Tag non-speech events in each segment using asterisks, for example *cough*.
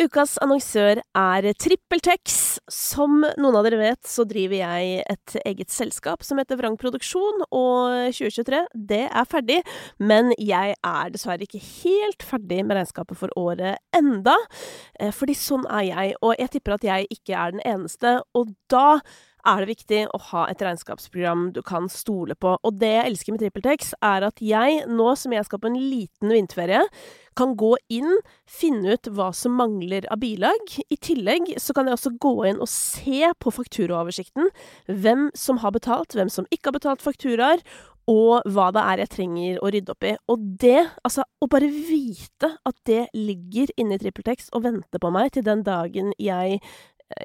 Ukas annonsør er TrippelTex. Som noen av dere vet, så driver jeg et eget selskap som heter Vrang Produksjon, og 2023, det er ferdig. Men jeg er dessverre ikke helt ferdig med regnskapet for året enda. Eh, fordi sånn er jeg, og jeg tipper at jeg ikke er den eneste. Og da er det viktig å ha et regnskapsprogram du kan stole på. Og det jeg elsker med TrippelTex, er at jeg, nå som jeg skal på en liten vinterferie, kan gå inn, finne ut hva som mangler av bilag. I tillegg så kan jeg også gå inn og se på fakturaoversikten hvem som har betalt, hvem som ikke har betalt fakturaer, og hva det er jeg trenger å rydde opp i. Og det, altså, å bare vite at det ligger inne i TrippelTex og venter på meg til den dagen jeg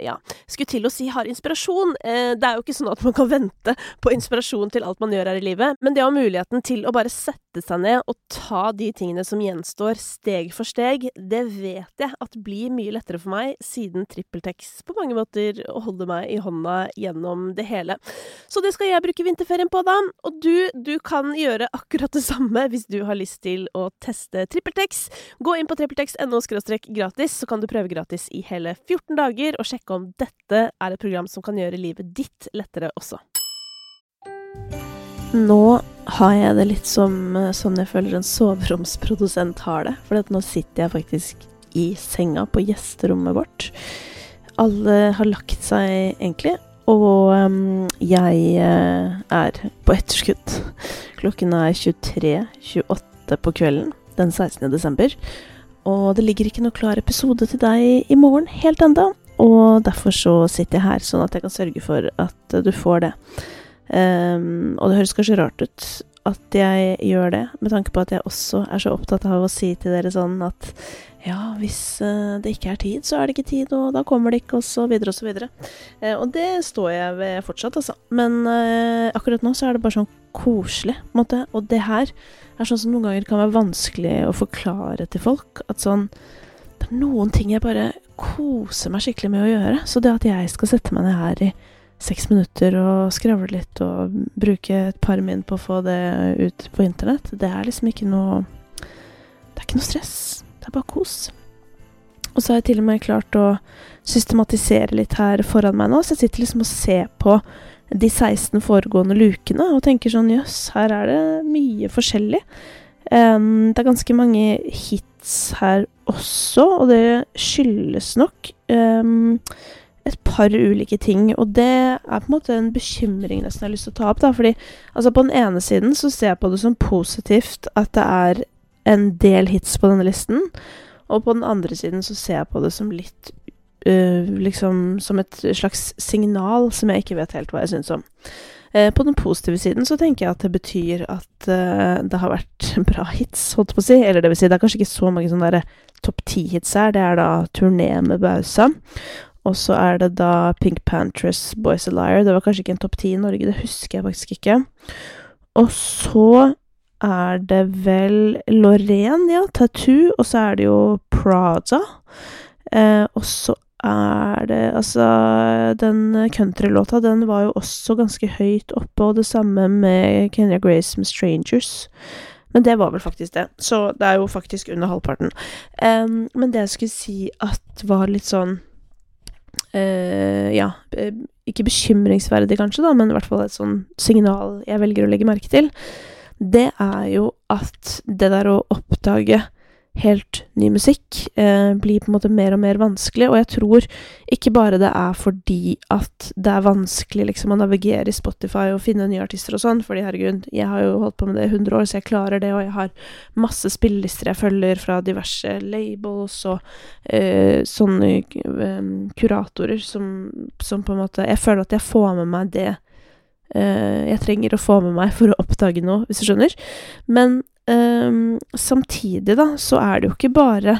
ja, skulle til å si har inspirasjon. Eh, det er jo ikke sånn at man kan vente på inspirasjon til alt man gjør her i livet, men det å ha muligheten til å bare sette seg ned og ta de tingene som gjenstår, steg for steg, det vet jeg at blir mye lettere for meg, siden TrippelTex på mange måter holder meg i hånda gjennom det hele. Så det skal jeg bruke vinterferien på, da. Og du, du kan gjøre akkurat det samme hvis du har lyst til å teste TrippelTex. Gå inn på trippeltex.no gratis, så kan du prøve gratis i hele 14 dager. og sjekke om dette er et program som kan gjøre livet ditt lettere også. Nå har jeg det litt som sånn jeg føler en soveromsprodusent har det. For nå sitter jeg faktisk i senga på gjesterommet vårt. Alle har lagt seg, egentlig. Og um, jeg uh, er på etterskudd. Klokken er 23.28 på kvelden den 16. desember. Og det ligger ikke noe klar episode til deg i morgen helt enda. Og derfor så sitter jeg her, sånn at jeg kan sørge for at du får det. Um, og det høres kanskje rart ut at jeg gjør det, med tanke på at jeg også er så opptatt av å si til dere sånn at ja, hvis uh, det ikke er tid, så er det ikke tid, og da kommer det ikke, og så videre og så videre. Uh, og det står jeg ved fortsatt, altså. Men uh, akkurat nå så er det bare sånn koselig, på en måte. Og det her er sånn som noen ganger kan være vanskelig å forklare til folk. At sånn Det er noen ting jeg bare koser meg skikkelig med å gjøre. Så det at jeg skal sette meg ned her i seks minutter og skravle litt og bruke et par min på å få det ut på internett, det er liksom ikke noe Det er ikke noe stress. Det er bare kos. Og så har jeg til og med klart å systematisere litt her foran meg nå, så jeg sitter liksom og ser på de 16 foregående lukene og tenker sånn jøss, her er det mye forskjellig. Um, det er ganske mange hits her også, og det skyldes nok um, et par ulike ting. Og det er på en måte en bekymring nesten jeg har lyst til å ta opp. da, fordi altså På den ene siden så ser jeg på det som positivt at det er en del hits på denne listen. Og på den andre siden så ser jeg på det som litt uh, Liksom som et slags signal som jeg ikke vet helt hva jeg syns om. Eh, på den positive siden så tenker jeg at det betyr at uh, det har vært *laughs* bra hits, holdt på å si. Eller det vil si, det er kanskje ikke så mange sånne topp ti-hits her. Det er da turné med Bausa. Og så er det da Pink Pantress Boys a Liar. Det var kanskje ikke en topp ti i Norge, det husker jeg faktisk ikke. Og så er det vel Lorraine, ja, Tattoo, og så er det jo Prada. Eh, og så er det Altså, den countrylåta, den var jo også ganske høyt oppe, og det samme med Kenya Grace med 'Strangers'. Men det var vel faktisk det. Så det er jo faktisk under halvparten. Um, men det jeg skulle si at var litt sånn uh, Ja, ikke bekymringsverdig kanskje, da, men i hvert fall et sånn signal jeg velger å legge merke til, det er jo at det der å oppdage helt ny musikk eh, blir på en måte mer og mer vanskelig, og jeg tror ikke bare det er fordi at det er vanskelig liksom å navigere i Spotify og finne nye artister og sånn, fordi herregud, jeg har jo holdt på med det i 100 år, så jeg klarer det, og jeg har masse spillelister jeg følger fra diverse labels og eh, sånne eh, kuratorer som, som, på en måte Jeg føler at jeg får med meg det eh, jeg trenger å få med meg for å oppdage noe, hvis du skjønner. Men Um, samtidig, da, så er det jo ikke bare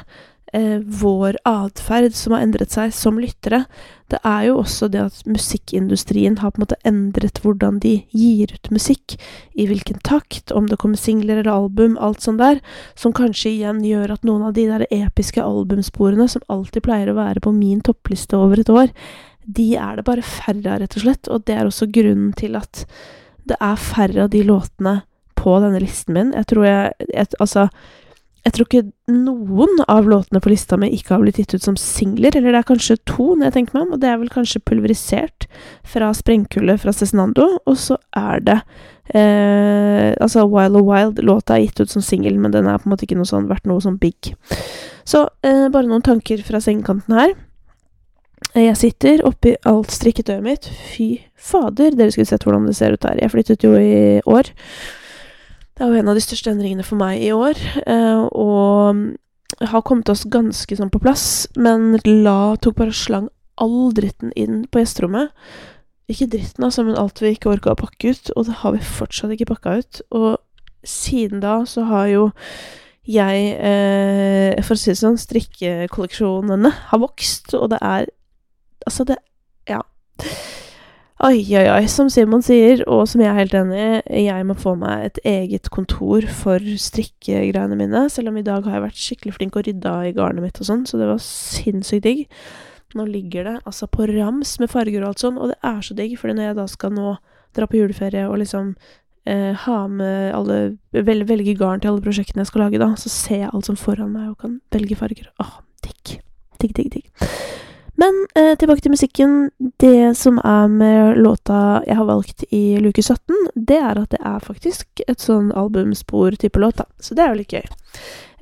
eh, vår atferd som har endret seg som lyttere. Det er jo også det at musikkindustrien har på en måte endret hvordan de gir ut musikk, i hvilken takt, om det kommer singler eller album, alt sånt der, som kanskje igjen gjør at noen av de der episke albumsporene som alltid pleier å være på min toppliste over et år, de er det bare færre av, rett og slett, og det er også grunnen til at det er færre av de låtene på denne listen min. Jeg tror jeg, jeg Altså, jeg tror ikke noen av låtene på lista mi ikke har blitt gitt ut som singler, eller det er kanskje to, når jeg tenker meg om, og det er vel kanskje pulverisert fra Sprengkullet fra Cezinando, og så er det eh, Altså Wild og Wild, låta er gitt ut som singel, men den er på en måte ikke noe sånn, vært noe sånn big. Så eh, bare noen tanker fra sengekanten her. Jeg sitter oppi alt strikketøyet mitt. Fy fader, dere skulle sett hvordan det ser ut her. Jeg flyttet jo i år. Det er jo en av de største endringene for meg i år, eh, og har kommet oss ganske sånn på plass, men La tok bare slang all dritten inn på gjesterommet. Ikke dritten, altså, men alt vi ikke orka å pakke ut, og det har vi fortsatt ikke pakka ut. Og siden da så har jo jeg, eh, for å si det sånn, strikkekolleksjonene har vokst, og det er Altså, det Ja. Oi, oi, oi. Som Simon sier, og som jeg er helt enig i, jeg må få meg et eget kontor for strikkegreiene mine. Selv om i dag har jeg vært skikkelig flink og rydda i garnet mitt og sånn, så det var sinnssykt digg. Nå ligger det altså på rams med farger og alt sånn, og det er så digg, fordi når jeg da skal nå dra på juleferie og liksom eh, ha med alle vel, Velge garn til alle prosjektene jeg skal lage, da, så ser jeg alt som foran meg og kan velge farger. Åh, digg. Digg, digg, digg. Men eh, tilbake til musikken. Det som er med låta jeg har valgt i luke 17, det er at det er faktisk et sånn albumspor-type låt, da. Så det er jo litt gøy.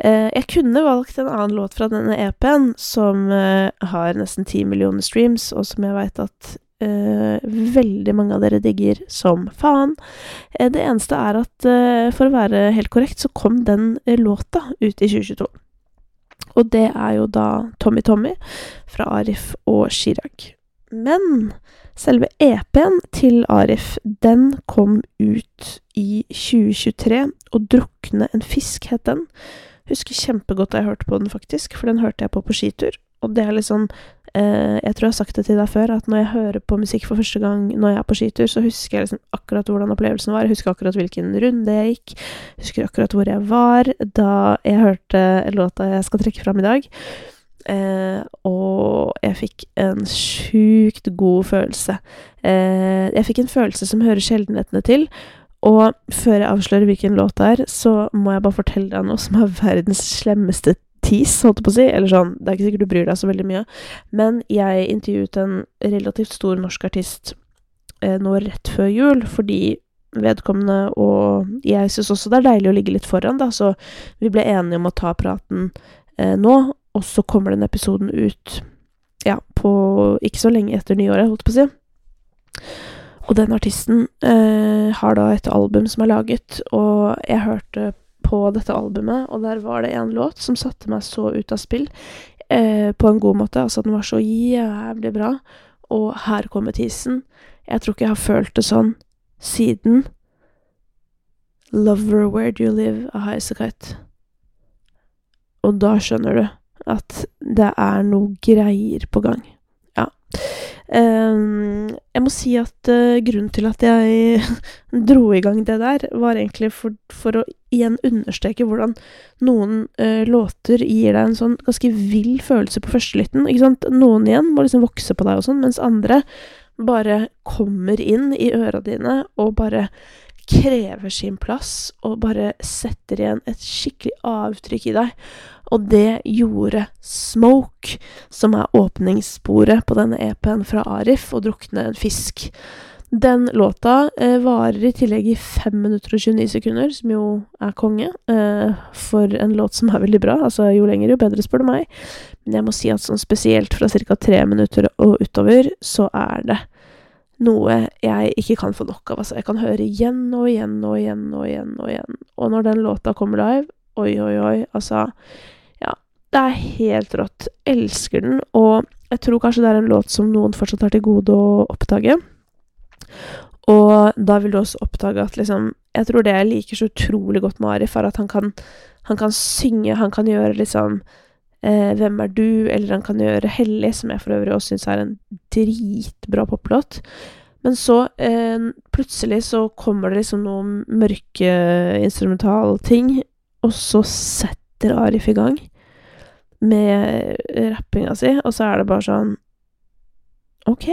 Eh, jeg kunne valgt en annen låt fra denne EP-en, som eh, har nesten ti millioner streams, og som jeg veit at eh, veldig mange av dere digger som faen. Eh, det eneste er at, eh, for å være helt korrekt, så kom den låta ut i 2022. Og det er jo da Tommy Tommy fra Arif og Chirag. Men selve EP-en til Arif, den kom ut i 2023, og 'Drukne en fisk' het den. Husker kjempegodt da jeg hørte på den, faktisk, for den hørte jeg på på skitur. Og det er litt sånn Jeg tror jeg har sagt det til deg før, at når jeg hører på musikk for første gang når jeg er på skitur, så husker jeg liksom akkurat hvordan opplevelsen var. Jeg husker akkurat hvilken runde jeg gikk. Husker akkurat hvor jeg var da jeg hørte låta jeg skal trekke fram i dag. Eh, og jeg fikk en sjukt god følelse. Eh, jeg fikk en følelse som hører sjeldenhetene til. Og før jeg avslører hvilken låt det er, så må jeg bare fortelle deg noe som er verdens slemmeste tis, holdt jeg på å si. Eller sånn, det er ikke sikkert du bryr deg så veldig mye. Men jeg intervjuet en relativt stor norsk artist eh, nå rett før jul, fordi vedkommende og jeg syns også det er deilig å ligge litt foran, da, så vi ble enige om å ta praten eh, nå, og så kommer den episoden ut ja, på ikke så lenge etter nyåret, holdt jeg på å si. Og den artisten eh, har da et album som er laget, og jeg hørte på dette albumet, og der var det en låt som satte meg så ut av spill eh, på en god måte. Altså, den var så jævlig bra. Og her kommer tisen. Jeg tror ikke jeg har følt det sånn siden Lover Where Do You Live av Highasakite. Og da skjønner du at det er noe greier på gang. Ja. Um, jeg må si at uh, grunnen til at jeg *laughs* dro i gang det der, var egentlig for, for å igjen understreke hvordan noen uh, låter gir deg en sånn ganske vill følelse på førstelytten. Ikke sant? Noen igjen må liksom vokse på deg og sånn, mens andre bare kommer inn i øra dine og bare krever sin plass og bare setter igjen et skikkelig avtrykk i deg. Og det gjorde Smoke, som er åpningssporet på denne EP-en fra Arif, og drukne en fisk. Den låta eh, varer i tillegg i 5 minutter og 29 sekunder, som jo er konge, eh, for en låt som er veldig bra. Altså, jo lenger, jo bedre, spør du meg. Men jeg må si at sånn spesielt fra ca. 3 minutter og utover, så er det noe jeg ikke kan få nok av. Altså, jeg kan høre igjen og igjen og igjen og igjen og igjen. Og når den låta kommer live, oi, oi, oi, altså Ja, det er helt rått. Elsker den, og jeg tror kanskje det er en låt som noen fortsatt har til gode å oppdage. Og da vil du også oppdage at liksom Jeg tror det jeg liker så utrolig godt med Arif, er at han kan, han kan synge, han kan gjøre liksom eh, 'Hvem er du?' eller han kan gjøre 'Hellig', som jeg for øvrig også syns er en dritbra poplåt. Men så, eh, plutselig så kommer det liksom noen mørke instrumentalting, og så setter Arif i gang med rappinga si, og så er det bare sånn OK.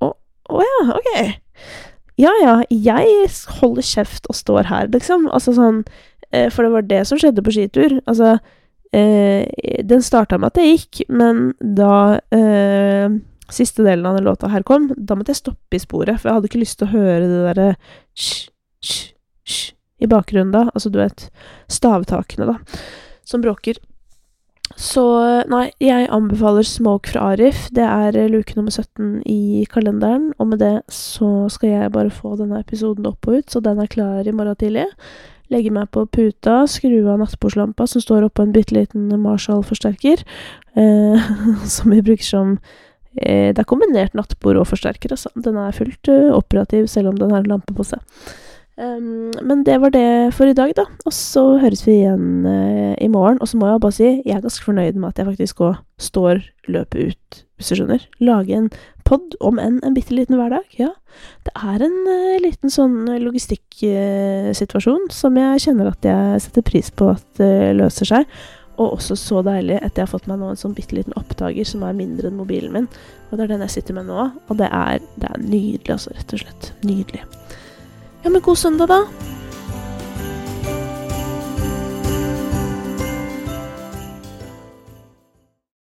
Å, å ja, OK. Ja ja, jeg holder kjeft og står her, liksom. Altså sånn Eh, for det var det som skjedde på skitur. Altså, den starta med at jeg gikk, men da eh, siste delen av den låta her kom, da måtte jeg stoppe i sporet, for jeg hadde ikke lyst til å høre det derre sj, sj, sj i bakgrunnen da. Altså, du vet, stavtakene, da, som bråker. Så nei, jeg anbefaler Smoke fra Arif. Det er luke nummer 17 i kalenderen, og med det så skal jeg bare få denne episoden opp og ut, så den er klar i morgen tidlig. Legge meg på puta, skru av nattbordslampa som står oppå en bitte liten Marshall-forsterker, eh, *laughs* som vi bruker som eh, Det er kombinert nattbord og forsterker, altså. Den er fullt uh, operativ selv om den har en lampe på seg. Um, men det var det for i dag, da. Og så høres vi igjen uh, i morgen. Og så må jeg bare si, jeg er ganske fornøyd med at jeg faktisk òg står løpet ut, hvis du skjønner. Lage en pod, om enn en bitte liten hverdag. Ja. Det er en uh, liten sånn logistikksituasjon uh, som jeg kjenner at jeg setter pris på at løser seg. Og også så deilig at jeg har fått meg nå en sånn bitte liten oppdager som er mindre enn mobilen min. Og det er den jeg sitter med nå. Og det er, det er nydelig, altså. Rett og slett. Nydelig. Ja, men god søndag, da.